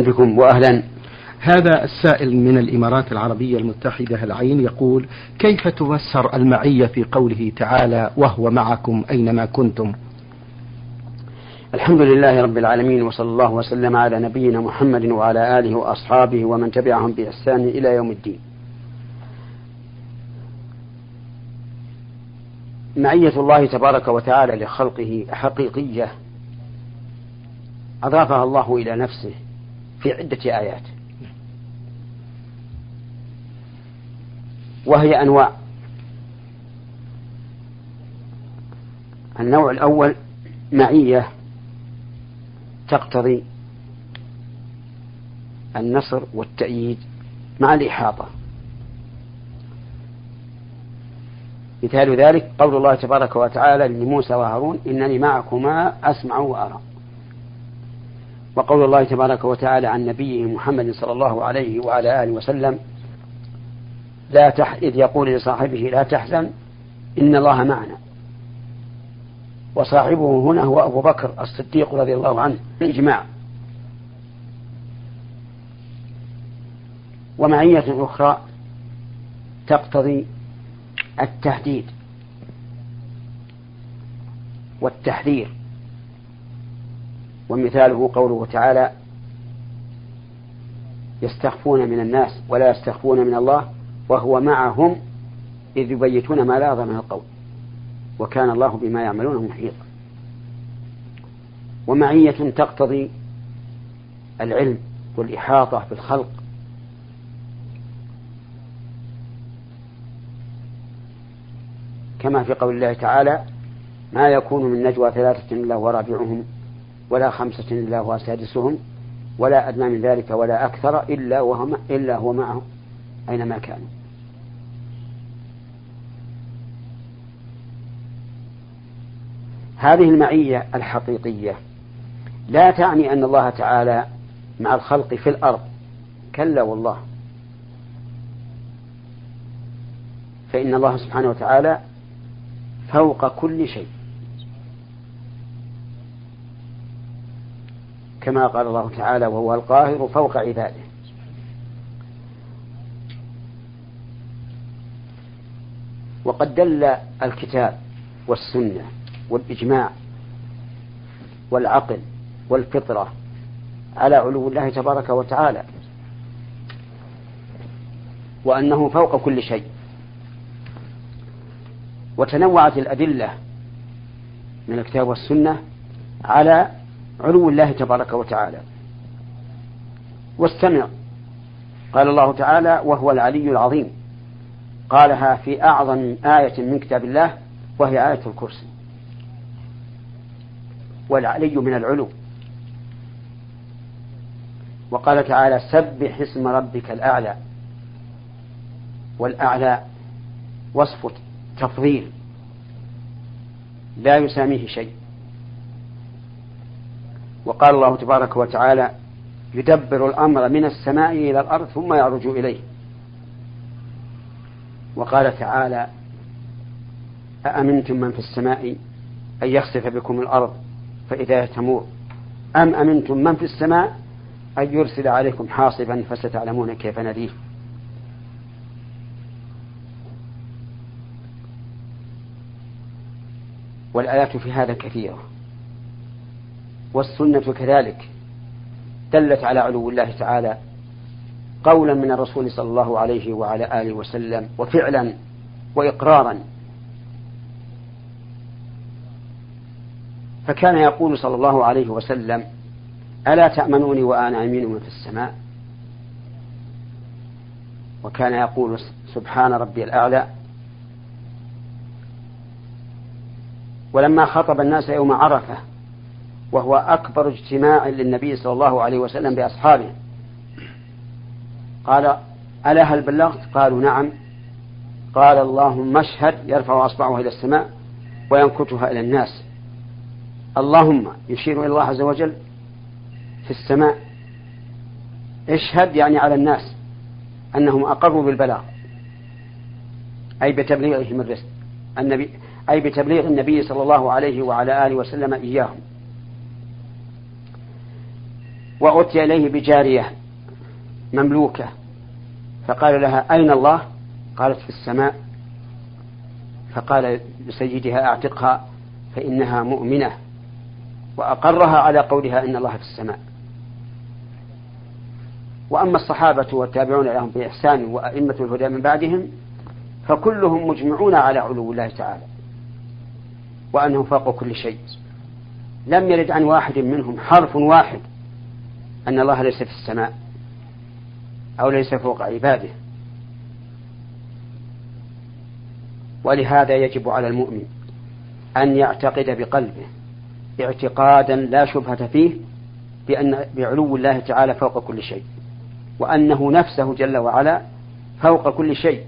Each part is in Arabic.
بكم وأهلا. هذا السائل من الإمارات العربية المتحدة العين يقول كيف تفسر المعية في قوله تعالى وهو معكم أينما كنتم؟ الحمد لله رب العالمين وصلى الله وسلم على نبينا محمد وعلى آله وأصحابه ومن تبعهم بإحسان إلى يوم الدين. معية الله تبارك وتعالى لخلقه حقيقية أضافها الله إلى نفسه. في عدة آيات. وهي أنواع. النوع الأول معية تقتضي النصر والتأييد مع الإحاطة. مثال ذلك قول الله تبارك وتعالى لموسى وهارون إنني معكما أسمع وأرى. وقول الله تبارك وتعالى عن نبيه محمد صلى الله عليه وعلى آله وسلم لا تح... إذ يقول لصاحبه لا تحزن إن الله معنا. وصاحبه هنا هو أبو بكر الصديق رضي الله عنه بالإجماع ومعية أخرى تقتضي التهديد والتحذير. ومثاله قوله تعالى يستخفون من الناس ولا يستخفون من الله وهو معهم إذ يبيتون ما لا من القول وكان الله بما يعملون محيطا. ومعية تقتضي العلم والإحاطة بالخلق كما في قول الله تعالى ما يكون من نجوى ثلاثة إلا ورابعهم ولا خمسة إلا هو سادسهم ولا أدنى من ذلك ولا أكثر إلا وهو إلا هو معهم أينما كانوا. هذه المعية الحقيقية لا تعني أن الله تعالى مع الخلق في الأرض. كلا والله. فإن الله سبحانه وتعالى فوق كل شيء. كما قال الله تعالى وهو القاهر فوق عباده. وقد دل الكتاب والسنة والإجماع والعقل والفطرة على علو الله تبارك وتعالى. وأنه فوق كل شيء. وتنوعت الأدلة من الكتاب والسنة على علو الله تبارك وتعالى. واستمع. قال الله تعالى وهو العلي العظيم قالها في أعظم آية من كتاب الله وهي آية الكرسي. والعلي من العلو. وقال تعالى سبح اسم ربك الأعلى والأعلى وصف تفضيل لا يساميه شيء. وقال الله تبارك وتعالى يدبر الأمر من السماء إلى الأرض ثم يعرج إليه. وقال تعالى أأمنتم من في السماء أن يخسف بكم الأرض فإذا تمور؟ أم أمنتم من في السماء أن يرسل عليكم حاصبا فستعلمون كيف نذير والآيات في هذا كثيرة. والسنة كذلك دلت على علو الله تعالى قولا من الرسول صلى الله عليه وعلى آله وسلم وفعلا وإقرارا. فكان يقول صلى الله عليه وسلم ألا تأمنوني وأنا أمين من في السماء؟ وكان يقول سبحان ربي الأعلى. ولما خطب الناس يوم عرفة وهو أكبر اجتماع للنبي صلى الله عليه وسلم بأصحابه. قال ألا هل بلغت؟ قالوا نعم. قال اللهم اشهد يرفع أصبعه إلى السماء وينكتها إلى الناس. اللهم يشير إلى الله عز وجل في السماء. اشهد يعني على الناس أنهم أقروا بالبلاغ. أي بتبليغهم الرزق. النبي أي بتبليغ النبي صلى الله عليه وعلى آله وسلم إياهم. وأتي إليه بجارية مملوكة. فقال لها أين الله؟ قالت في السماء. فقال لسيدها أعتقها فإنها مؤمنة. وأقرها على قولها إن الله في السماء. وأما الصحابة والتابعون لهم بإحسان وأئمة الهدى من بعدهم فكلهم مجمعون على علو الله تعالى وأنه فوق كل شيء. لم يرد عن واحد منهم حرف واحد أن الله ليس في السماء أو ليس فوق عباده. ولهذا يجب على المؤمن أن يعتقد بقلبه اعتقادا لا شبهة فيه بأن بعلو الله تعالى فوق كل شيء وأنه نفسه جل وعلا فوق كل شيء.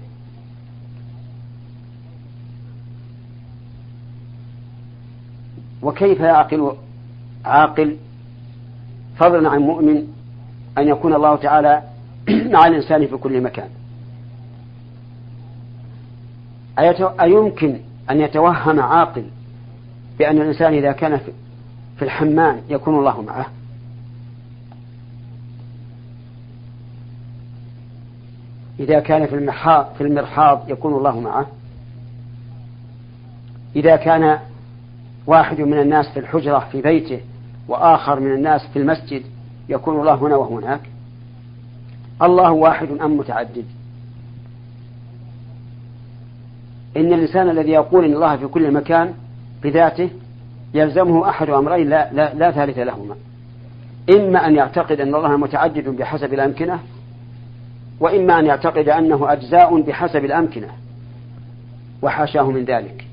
وكيف يعقل عاقل فضلا عن مؤمن أن يكون الله تعالى مع الإنسان في كل مكان. أيمكن أن يتوهم عاقل بأن الإنسان إذا كان في الحمام يكون الله معه؟ إذا كان في المرحاض في المرحاض يكون الله معه؟ إذا كان واحد من الناس في الحجرة في بيته وآخر من الناس في المسجد يكون الله هنا وهناك الله واحد أم متعدد؟ إن الإنسان الذي يقول إن الله في كل مكان بذاته يلزمه أحد أمرين لا, لا, لا ثالث لهما. إما أن يعتقد أن الله متعدد بحسب الأمكنة وإما أن يعتقد أنه أجزاء بحسب الأمكنة وحاشاه من ذلك.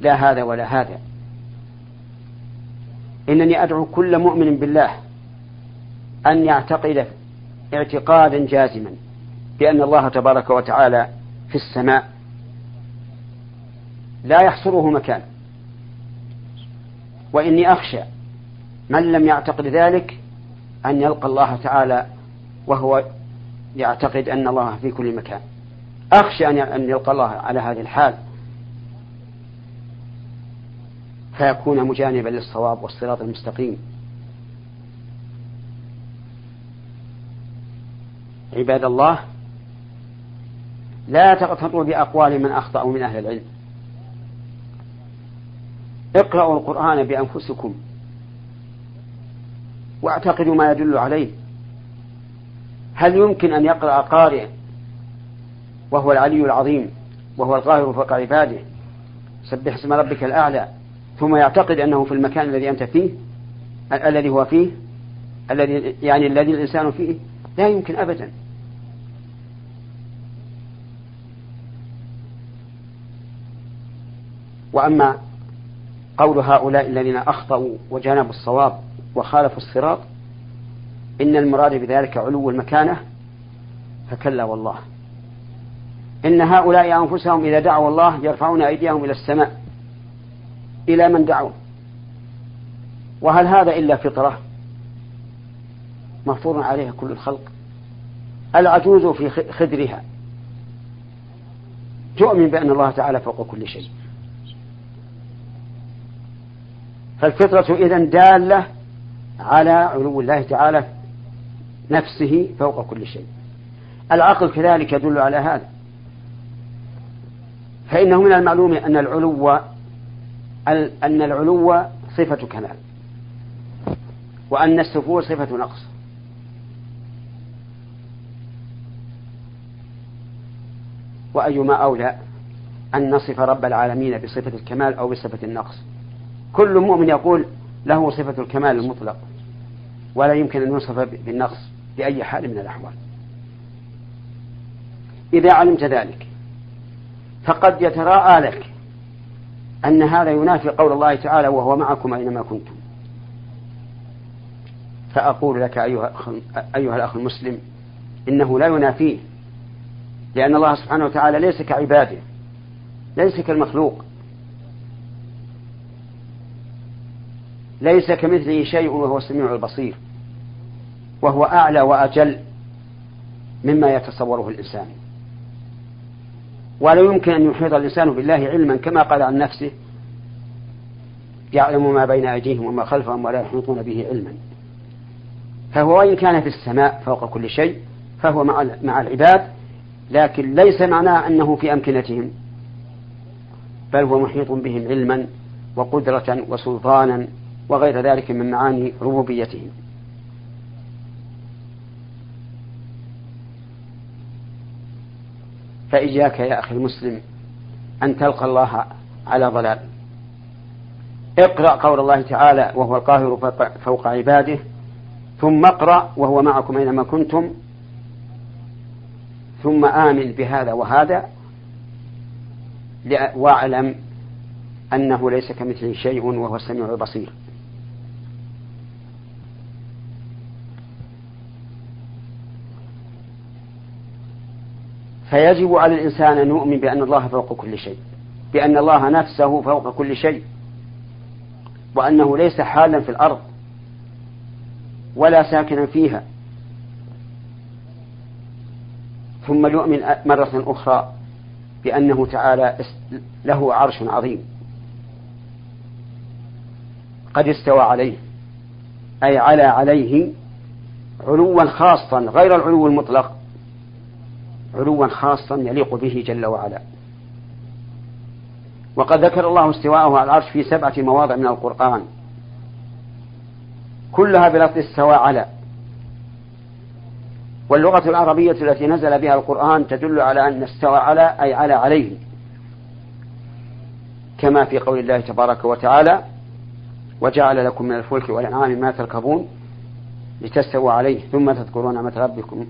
لا هذا ولا هذا. إنني أدعو كل مؤمن بالله أن يعتقد اعتقادا جازما بأن الله تبارك وتعالى في السماء. لا يحصره مكان. وإني أخشى من لم يعتقد ذلك أن يلقى الله تعالى وهو يعتقد أن الله في كل مكان. أخشى أن يلقى الله على هذه الحال. فيكون مجانبا للصواب والصراط المستقيم. عباد الله لا تغتروا بأقوال من أخطأوا من أهل العلم. اقرأوا القرآن بأنفسكم واعتقدوا ما يدل عليه. هل يمكن أن يقرأ قارئ وهو العلي العظيم وهو القاهر فوق عباده؟ سبح اسم ربك الأعلى. ثم يعتقد أنه في المكان الذي أنت فيه الذي هو فيه الذي يعني الذي الإنسان فيه لا يمكن أبدا. وأما قول هؤلاء الذين أخطأوا وجانبوا الصواب وخالفوا الصراط إن المراد بذلك علو المكانة فكلا والله. إن هؤلاء أنفسهم إذا دعوا الله يرفعون أيديهم إلى السماء إلى من دعوا. وهل هذا إلا فطرة؟ مفطور عليها كل الخلق. العجوز في خدرها. تؤمن بأن الله تعالى فوق كل شيء. فالفطرة إذن دالة على علو الله تعالى نفسه فوق كل شيء. العقل كذلك يدل على هذا. فإنه من المعلوم أن العلو أن العلو صفة كمال وأن السفور صفة نقص. وأيما أولى أن نصف رب العالمين بصفة الكمال أو بصفة النقص. كل مؤمن يقول له صفة الكمال المطلق ولا يمكن أن يوصف بالنقص بأي حال من الأحوال. إذا علمت ذلك فقد يتراءى لك أن هذا ينافي قول الله تعالى وهو معكم أينما كنتم. فأقول لك أيها, أيها الأخ المسلم إنه لا ينافيه لأن الله سبحانه وتعالى ليس كعباده ليس كالمخلوق. ليس كمثله شيء وهو السميع البصير وهو أعلى وأجل مما يتصوره الإنسان. ولا يمكن أن يحيط الإنسان بالله علما كما قال عن نفسه يعلم ما بين أيديهم وما خلفهم ولا يحيطون به علما. فهو وإن كان في السماء فوق كل شيء فهو مع مع العباد لكن ليس معناه أنه في أمكنتهم. بل هو محيط بهم علما وقدرة وسلطانا وغير ذلك من معاني ربوبيتهم. فإياك يا أخي المسلم أن تلقى الله على ضلال. اقرأ قول الله تعالى وهو القاهر فوق عباده ثم اقرأ وهو معكم أينما كنتم ثم آمن بهذا وهذا واعلم أنه ليس كمثله شيء وهو السميع البصير. فيجب على الإنسان أن يؤمن بأن الله فوق كل شيء بأن الله نفسه فوق كل شيء وأنه ليس حالا في الأرض ولا ساكنا فيها. ثم يؤمن مرة أخرى بأنه تعالى له عرش عظيم. قد استوى عليه أي على عليه علوا خاصا غير العلو المطلق. علوا خاصا يليق به جل وعلا. وقد ذكر الله استواءه على العرش في سبعة مواضع من القرآن. كلها بلفظ استوى على. واللغة العربية التي نزل بها القرآن تدل على أن استوى على أي على عليه. كما في قول الله تبارك وتعالى وجعل لكم من الفلك والأنعام ما تركبون لتستووا عليه ثم تذكرون نعمة ربكم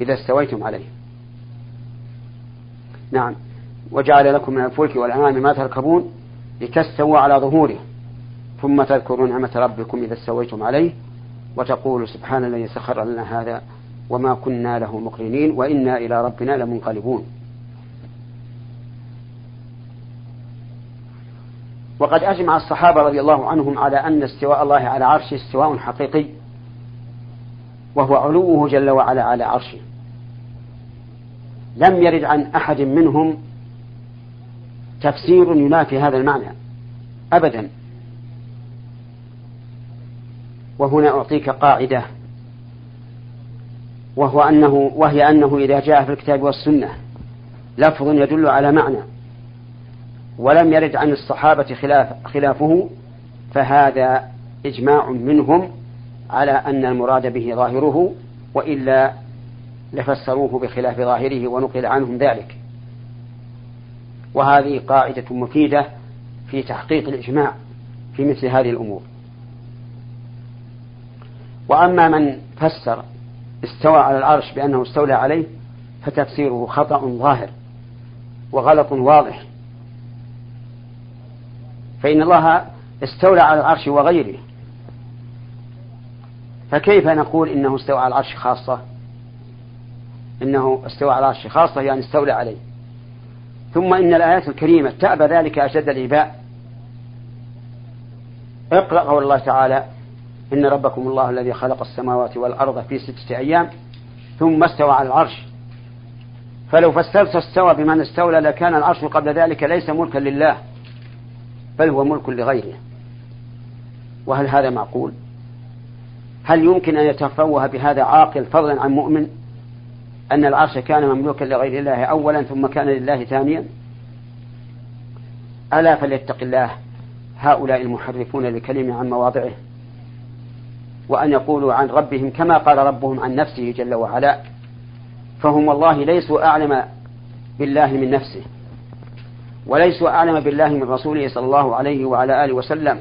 إذا استويتم عليه. نعم. وجعل لكم من الفلك والأنعام ما تركبون لتستووا على ظهوره. ثم تذكروا نعمة ربكم إذا استويتم عليه وتقول سبحان الذي سخر لنا هذا وما كنا له مقرنين وإنا إلى ربنا لمنقلبون. وقد أجمع الصحابة رضي الله عنهم على أن استواء الله على عرشه استواء حقيقي. وهو علوه جل وعلا على عرشه. لم يرد عن أحد منهم تفسير ينافي هذا المعنى. أبدا. وهنا أعطيك قاعدة. وهو أنه وهي أنه إذا جاء في الكتاب والسنة لفظ يدل على معنى. ولم يرد عن الصحابة خلاف خلافه فهذا إجماع منهم على أن المراد به ظاهره وإلا لفسروه بخلاف ظاهره ونقل عنهم ذلك. وهذه قاعدة مفيدة في تحقيق الإجماع في مثل هذه الأمور. وأما من فسر استوى على العرش بأنه استولى عليه فتفسيره خطأ ظاهر وغلط واضح. فإن الله استولى على العرش وغيره فكيف نقول إنه استوى على العرش خاصة؟ إنه استوى على العرش خاصة يعني استولى عليه. ثم إن الآيات الكريمة تأبى ذلك أشد الإباء اقرأ قول الله تعالى إن ربكم الله الذي خلق السماوات والأرض في ستة أيام ثم استوى على العرش. فلو فسرت استوى بمن استولى لكان العرش قبل ذلك ليس ملكا لله بل هو ملك لغيره. وهل هذا معقول؟ هل يمكن أن يتفوه بهذا عاقل فضلا عن مؤمن أن العرش كان مملوكا لغير الله أولا ثم كان لله ثانيا؟ ألا فليتق الله هؤلاء المحرفون لكلمة عن مواضعه وأن يقولوا عن ربهم كما قال ربهم عن نفسه جل وعلا فهم والله ليسوا أعلم بالله من نفسه وليسوا أعلم بالله من رسوله صلى الله عليه وعلى آله وسلم.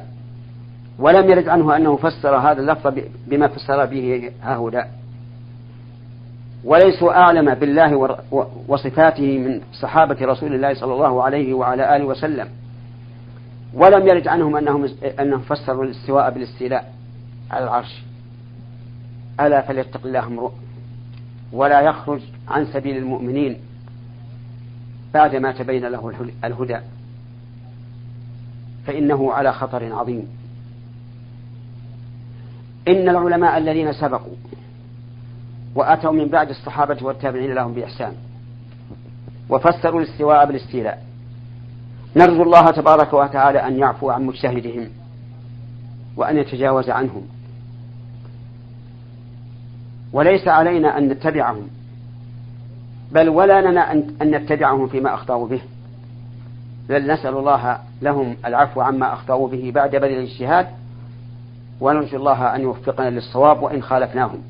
ولم يرد عنه أنه فسر هذا اللفظ بما فسر به هؤلاء. وليسوا أعلم بالله وصفاته من صحابة رسول الله صلى الله عليه وعلى آله وسلم. ولم يرد عنهم أنهم أنهم فسروا الاستواء بالاستيلاء على العرش. ألا فليتق الله امرؤ. ولا يخرج عن سبيل المؤمنين بعدما تبين له الهدى. فإنه على خطر عظيم. إن العلماء الذين سبقوا وأتوا من بعد الصحابة والتابعين لهم بإحسان وفسروا الاستواء بالاستيلاء نرجو الله تبارك وتعالى أن يعفو عن مجتهدهم وأن يتجاوز عنهم. وليس علينا أن نتبعهم بل ولا لنا أن نتبعهم فيما أخطأوا به. بل نسأل الله لهم العفو عما أخطأوا به بعد بذل الاجتهاد ونرجو الله أن يوفقنا للصواب وإن خالفناهم.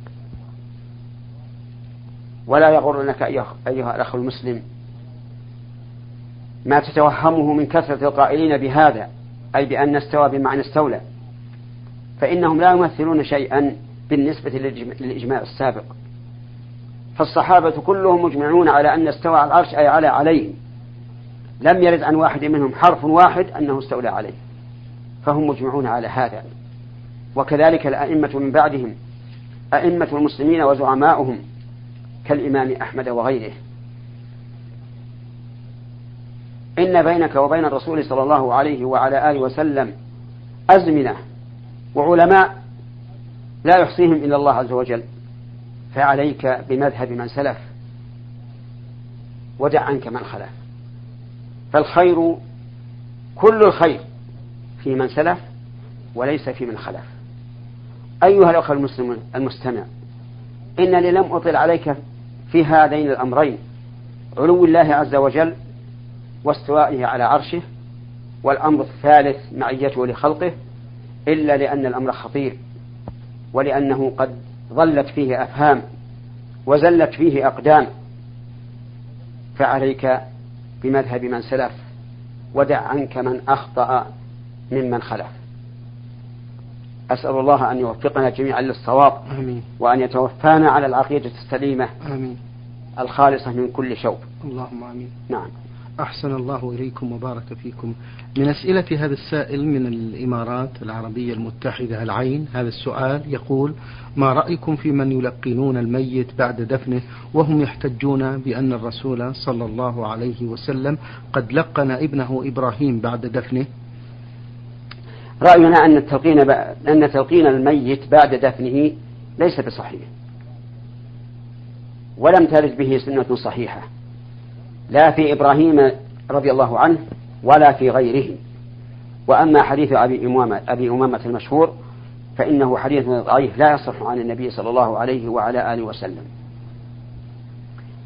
ولا يغرنك أيها الأخ المسلم ما تتوهمه من كثرة القائلين بهذا أي بأن استوى بمعنى استولى فإنهم لا يمثلون شيئا بالنسبة للإجماع السابق. فالصحابة كلهم مجمعون على أن استوى على العرش أي على عليه لم يرد عن واحد منهم حرف واحد أنه استولى عليه. فهم مجمعون على هذا. وكذلك الأئمة من بعدهم أئمة المسلمين وزعماؤهم كالإمام أحمد وغيره. إن بينك وبين الرسول صلى الله عليه وعلى آله وسلم أزمنة وعلماء لا يحصيهم إلا الله عز وجل فعليك بمذهب من سلف ودع عنك من خلف. فالخير كل الخير في من سلف وليس في من خلف. أيها الأخ المسلم المستمع إنني لم أطل عليك في هذين الأمرين علو الله عز وجل واستوائه على عرشه والأمر الثالث معيته لخلقه إلا لأن الأمر خطير ولأنه قد ظلت فيه أفهام وزلت فيه أقدام فعليك بمذهب من سلف ودع عنك من أخطأ ممن خلف. أسأل الله أن يوفقنا جميعا للصواب آمين. وأن يتوفانا على العقيدة السليمة آمين. الخالصة من كل شوب. اللهم آمين. نعم. أحسن الله إليكم وبارك فيكم. من أسئلة هذا السائل من الإمارات العربية المتحدة العين هذا السؤال يقول ما رأيكم في من يلقنون الميت بعد دفنه وهم يحتجون بأن الرسول صلى الله عليه وسلم قد لقن ابنه إبراهيم بعد دفنه؟ رأينا أن التلقين. أن تلقين الميت بعد دفنه ليس بصحيح. ولم ترد به سنة صحيحة. لا في إبراهيم رضي الله عنه ولا في غيره. وأما حديث أبي أمامة, أبي أمامة المشهور فإنه حديث ضعيف لا يصح عن النبي صلى الله عليه وعلى آله وسلم.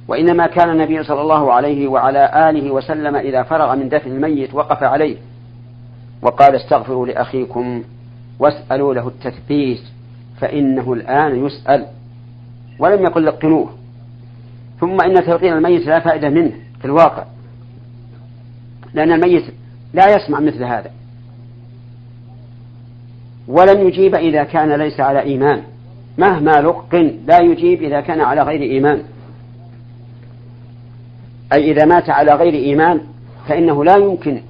وإنما كان النبي صلى الله عليه وعلى آله وسلم إذا فرغ من دفن الميت وقف عليه وقال استغفروا لأخيكم واسألوا له التثبيت فإنه الآن يسأل ولم يقل لقنوه. ثم إن تلقين الميت لا فائدة منه في الواقع. لأن الميت لا يسمع مثل هذا. ولن يجيب إذا كان ليس على إيمان. مهما لقن لا يجيب إذا كان على غير إيمان. أي إذا مات على غير إيمان فإنه لا يمكن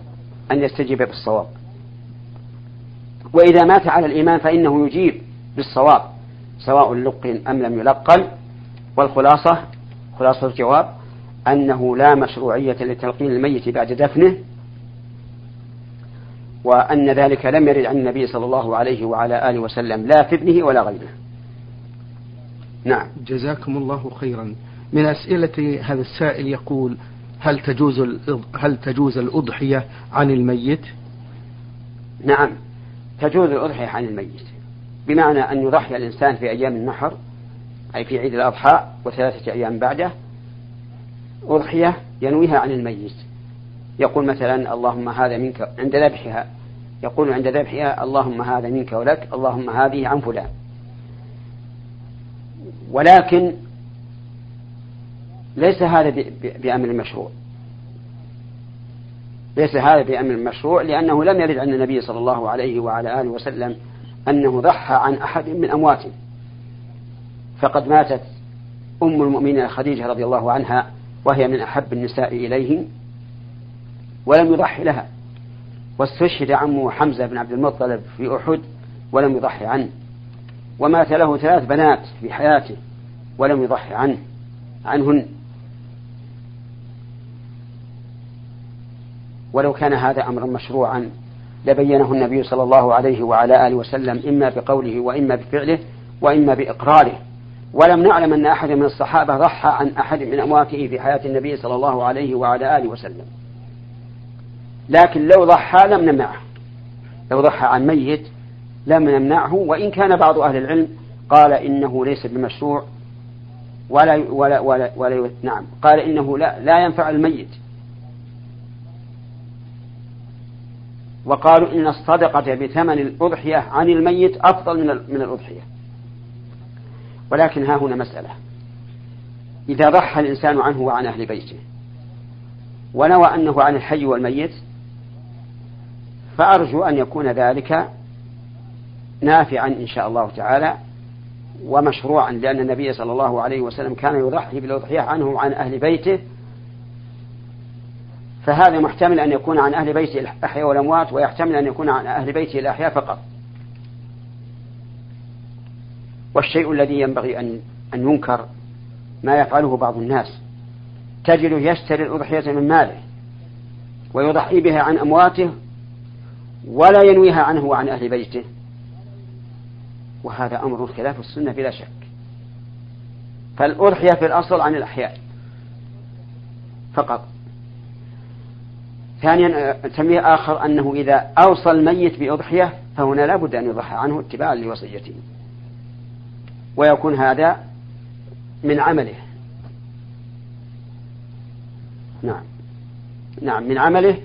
أن يستجيب بالصواب. وإذا مات على الإيمان فإنه يجيب بالصواب سواء لقن أم لم يلقن. والخلاصة خلاصة الجواب أنه لا مشروعية لتلقين الميت بعد دفنه وأن ذلك لم يرد عن النبي صلى الله عليه وعلى آله وسلم لا في ابنه ولا غيره. نعم. جزاكم الله خيرا. من أسئلة هذا السائل يقول هل تجوز هل تجوز الأضحية عن الميت؟ نعم. تجوز الأضحية عن الميت. بمعنى أن يضحي الإنسان في أيام النحر أي في عيد الأضحى وثلاثة أيام بعده أضحية ينويها عن الميت. يقول مثلا اللهم هذا منك عند ذبحها. يقول عند ذبحها اللهم هذا منك ولك اللهم هذه عن فلان. ولكن ليس هذا بأمر مشروع. ليس هذا بأمر مشروع لأنه لم يرد عن النبي صلى الله عليه وعلى آله وسلم أنه ضحى عن أحد من أمواته فقد ماتت أم المؤمنين خديجة رضي الله عنها وهي من أحب النساء إليه ولم يضحي لها. واستشهد عمه حمزة بن عبد المطلب في أحد ولم يضحي عنه. ومات له ثلاث بنات في حياته ولم يضحي عنه عنهن. ولو كان هذا أمرا مشروعا لبينه النبي صلى الله عليه وعلى آله وسلم إما بقوله وإما بفعله وإما بإقراره. ولم نعلم أن أحد من الصحابة ضحى عن أحد من أمواته في حياة النبي صلى الله عليه وعلى آله وسلم. لكن لو ضحى لم نمنعه. لو ضحى عن ميت لم نمنعه. وإن كان بعض أهل العلم قال إنه ليس بمشروع ولا ولا ولا, ولا نعم قال إنه لا لا ينفع الميت. وقالوا إن الصدقة بثمن الأضحية عن الميت أفضل من من الأضحية. ولكن ها هنا مسألة. إذا ضحى الإنسان عنه وعن أهل بيته ونوى أنه عن الحي والميت فأرجو أن يكون ذلك نافعا إن شاء الله تعالى ومشروعا لأن النبي صلى الله عليه وسلم كان يضحي بالأضحية عنه وعن أهل بيته فهذا محتمل أن يكون عن أهل بيته الأحياء والأموات ويحتمل أن يكون عن أهل بيته الأحياء فقط. والشيء الذي ينبغي أن أن ينكر ما يفعله بعض الناس. تجده يشتري الأضحية من ماله ويضحي بها عن أمواته ولا ينويها عنه وعن أهل بيته. وهذا أمر خلاف السنة بلا شك. فالأضحية في الأصل عن الأحياء فقط. ثانيا تنبيه آخر أنه إذا أوصى الميت بأضحية فهنا لا بد أن يضحى عنه اتباعا لوصيته. ويكون هذا من عمله. نعم. نعم من عمله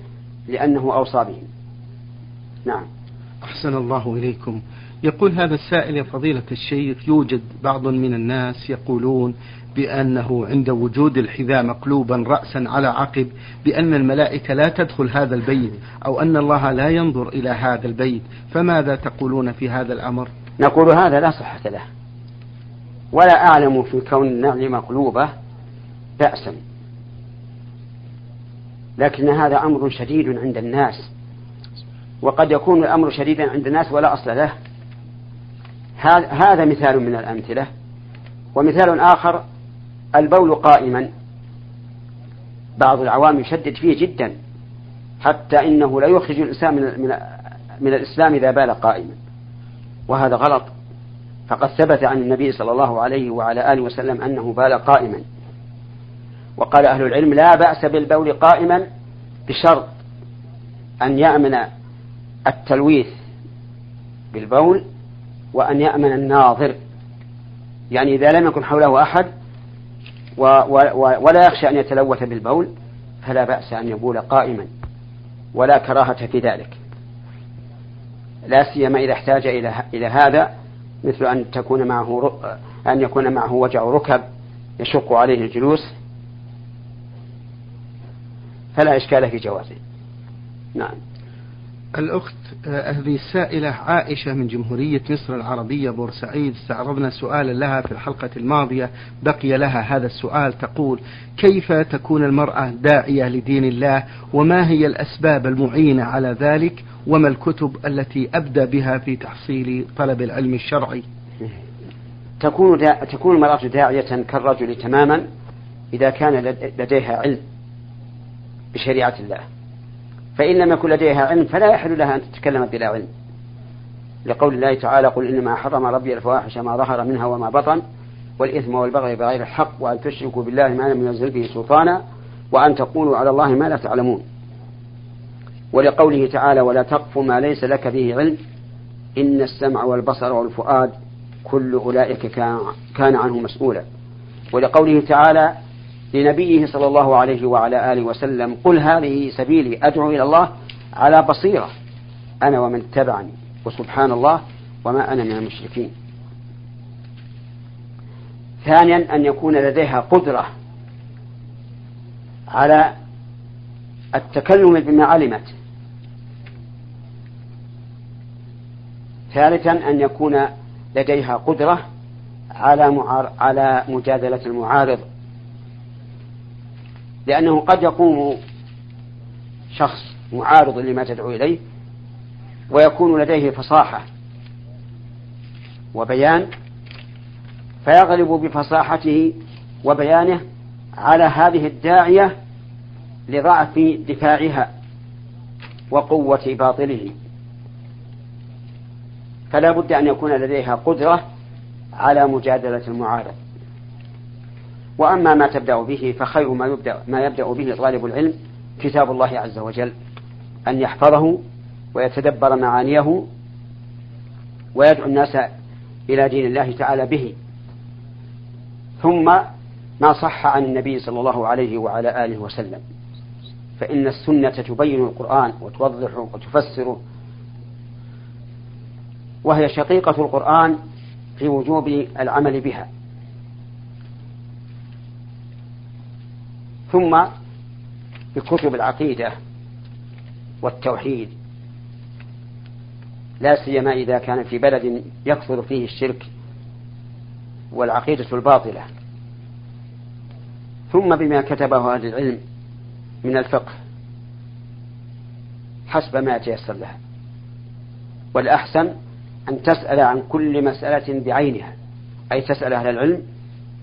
لأنه أوصى به. نعم. أحسن الله إليكم. يقول هذا السائل يا فضيلة الشيخ يوجد بعض من الناس يقولون بأنه عند وجود الحذاء مقلوبا رأسا على عقب بأن الملائكة لا تدخل هذا البيت أو أن الله لا ينظر إلى هذا البيت. فماذا تقولون في هذا الأمر؟ نقول هذا لا صحة له. ولا أعلم في كون النعل مقلوبة بأسا. لكن هذا أمر شديد عند الناس وقد يكون الأمر شديدا عند الناس ولا أصل له. هذا مثال من الأمثلة. ومثال آخر البول قائما. بعض العوام يشدد فيه جدا حتى إنه لا يخرج الإنسان من, من, من الإسلام إذا بال قائما. وهذا غلط. فقد ثبت عن النبي صلى الله عليه وعلى آله وسلم أنه بال قائما. وقال أهل العلم لا بأس بالبول قائما بشرط أن يأمن التلويث بالبول وأن يأمن الناظر. يعني إذا لم يكن حوله أحد و و ولا يخشى أن يتلوث بالبول فلا بأس أن يبول قائما ولا كراهة في ذلك. لا سيما إذا احتاج إلى إلى هذا مثل أن تكون معه أن يكون معه وجع ركب يشق عليه الجلوس. فلا إشكال في جوازه. نعم. الأخت آه، هذه السائلة عائشة من جمهورية مصر العربية بورسعيد استعرضنا سؤالا لها في الحلقة الماضية. بقي لها هذا السؤال تقول كيف تكون المرأة داعية لدين الله؟ وما هي الأسباب المعينة على ذلك؟ وما الكتب التي أبدى بها في تحصيل طلب العلم الشرعي؟ تكون دا تكون المرأة داعية كالرجل تماما إذا كان لديها علم بشريعة الله. فإن لم يكن لديها علم فلا يحل لها أن تتكلم بلا علم. لقول الله تعالى قل إنما حرم ربي الفواحش ما ظهر منها وما بطن والإثم والبغي بغير الحق وأن تشركوا بالله ما لم ينزل به سلطانا وأن تقولوا على الله ما لا تعلمون. ولقوله تعالى ولا تقف ما ليس لك به علم إن السمع والبصر والفؤاد كل أولئك كان عنه مسؤولا. ولقوله تعالى لنبيه صلى الله عليه وعلى آله وسلم قل هذه سبيلي أدعو إلى الله على بصيرة أنا ومن اتبعني وسبحان الله وما أنا من المشركين ثانيا أن يكون لديها قدرة على التكلم بما علمت ثالثا أن يكون لديها قدرة على. على مجادلة المعارض لأنه قد يقوم شخص معارض لما تدعو إليه ويكون لديه فصاحة وبيان فيغلب بفصاحته وبيانه على هذه الداعية لضعف دفاعها وقوة باطله. فلا بد أن يكون لديها قدرة على مجادلة المعارض. وأما ما تبدأ به فخير ما يبدأ ما يبدأ به طالب العلم كتاب الله عز وجل. أن يحفظه ويتدبر معانيه ويدعو الناس إلى دين الله تعالى به. ثم ما صح عن النبي صلى الله عليه وعلى آله وسلم. فإن السنة تبين القرآن وتوضحه وتفسره وهي شقيقة القرآن في وجوب العمل بها. ثم بكتب العقيدة والتوحيد. لا سيما إذا كان في بلد يكثر فيه الشرك والعقيدة الباطلة. ثم بما كتبه أهل العلم من الفقه حسب ما يتيسر لها والأحسن أن تسأل عن كل مسألة بعينها أي تسأل أهل العلم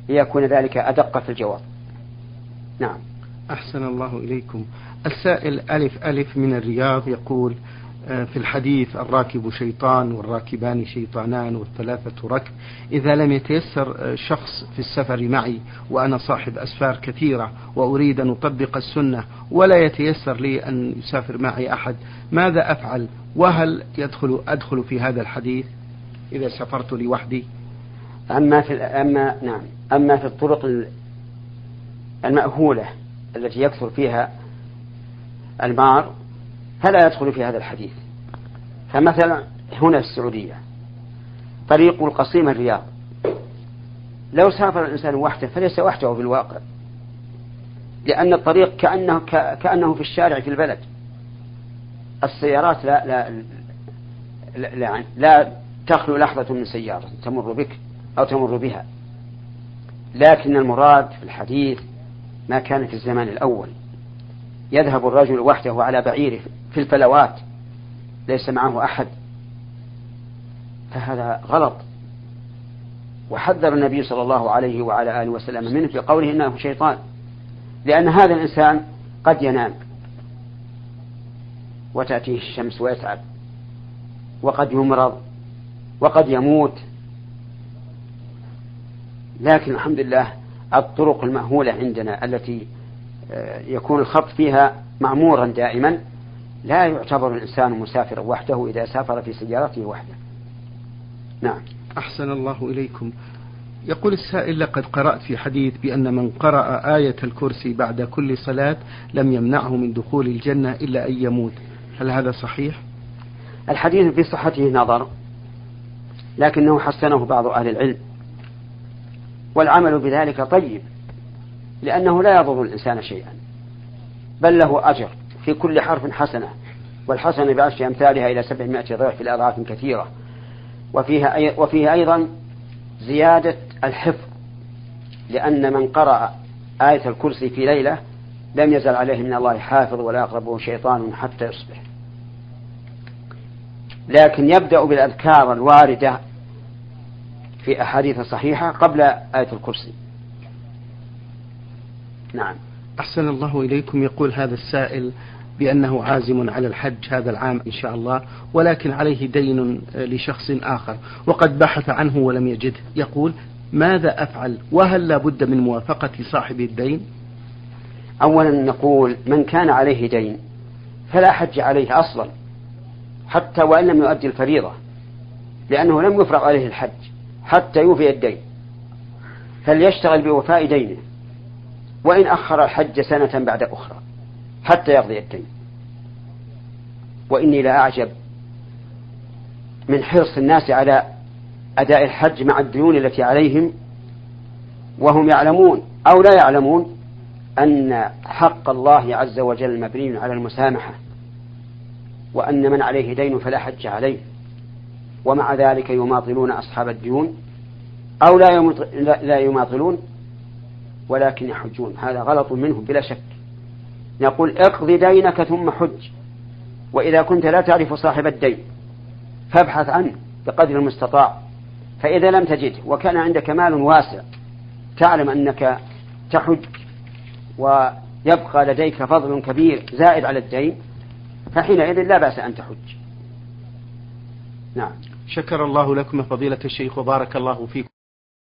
ليكون ذلك أدق في الجواب. نعم. أحسن الله إليكم. السائل ألف ألف من الرياض يقول آه، في الحديث الراكب شيطان والراكبان شيطانان والثلاثة ركب. إذا لم يتيسر آه، شخص في السفر معي وأنا صاحب أسفار كثيرة وأريد أن أطبق السنة ولا يتيسر لي أن يسافر معي أحد ماذا أفعل؟ وهل يدخل أدخل في هذا الحديث إذا سافرت لوحدي؟ أما في أما نعم. أما في الطرق المأهولة التي يكثر فيها المار فلا يدخل في هذا الحديث. فمثلا هنا في السعودية طريق القصيم الرياض. لو سافر الإنسان وحده فليس وحده في الواقع لأن الطريق كأنه كأنه في الشارع في البلد. السيارات لا لا لا, لا, لا تخلو لحظة من سيارة تمر بك أو تمر بها. لكن المراد في الحديث ما كان في الزمان الأول. يذهب الرجل وحده على بعيره في الفلوات ليس معه أحد. فهذا غلط. وحذر النبي صلى الله عليه وعلى آله وسلم منه في قوله إنه شيطان لأن هذا الإنسان قد ينام وتأتيه الشمس ويتعب وقد يمرض وقد يموت. لكن الحمد لله الطرق المأهولة عندنا التي آه، يكون الخط فيها معمورا دائما لا يعتبر الإنسان مسافرا وحده إذا سافر في سيارته وحده. نعم. أحسن الله إليكم. يقول السائل لقد قرأت في حديث بأن من قرأ آية الكرسي بعد كل صلاة لم يمنعه من دخول الجنة إلا أن يموت. هل هذا صحيح؟ الحديث في صحته نظر لكنه حسنه بعض أهل العلم. والعمل بذلك طيب لأنه لا يضر الإنسان شيئا بل له أجر في كل حرف حسنة والحسنة بعشر أمثالها إلى سبعمائة ضعف في الأضعاف كثيرة وفيها أي وفيه أيضا زيادة الحفظ لأن من قرأ آية الكرسي في ليلة لم يزل عليه من الله حافظ ولا يقربه شيطان حتى يصبح. لكن يبدأ بالأذكار الواردة في أحاديث صحيحة قبل آية الكرسي. نعم. أحسن الله إليكم. يقول هذا السائل بأنه عازم على الحج هذا العام إن شاء الله ولكن عليه دين لشخص آخر وقد بحث عنه ولم يجده. يقول ماذا أفعل؟ وهل لا بد من موافقة صاحب الدين؟ أولا نقول من كان عليه دين فلا حج عليه أصلا حتى وإن لم يؤدي الفريضة لأنه لم يفرض عليه الحج. حتى يوفي الدين. فليشتغل بوفاء دينه. وإن أخر الحج سنة بعد أخرى حتى يقضي الدين. وإني لا أعجب من حرص الناس على أداء الحج مع الديون التي عليهم. وهم يعلمون أو لا يعلمون أن حق الله عز وجل مبني على المسامحة. وأن من عليه دين فلا حج عليه. ومع ذلك يماطلون أصحاب الديون أو لا يماطلون ولكن يحجون. هذا غلط منهم بلا شك. نقول اقض دينك ثم حج. وإذا كنت لا تعرف صاحب الدين فابحث عنه بقدر المستطاع. فإذا لم تجده وكان عندك مال واسع تعلم أنك تحج ويبقى لديك فضل كبير زائد على الدين فحينئذ لا بأس أن تحج. نعم. شكر الله لكم فضيلة الشيخ وبارك الله فيكم.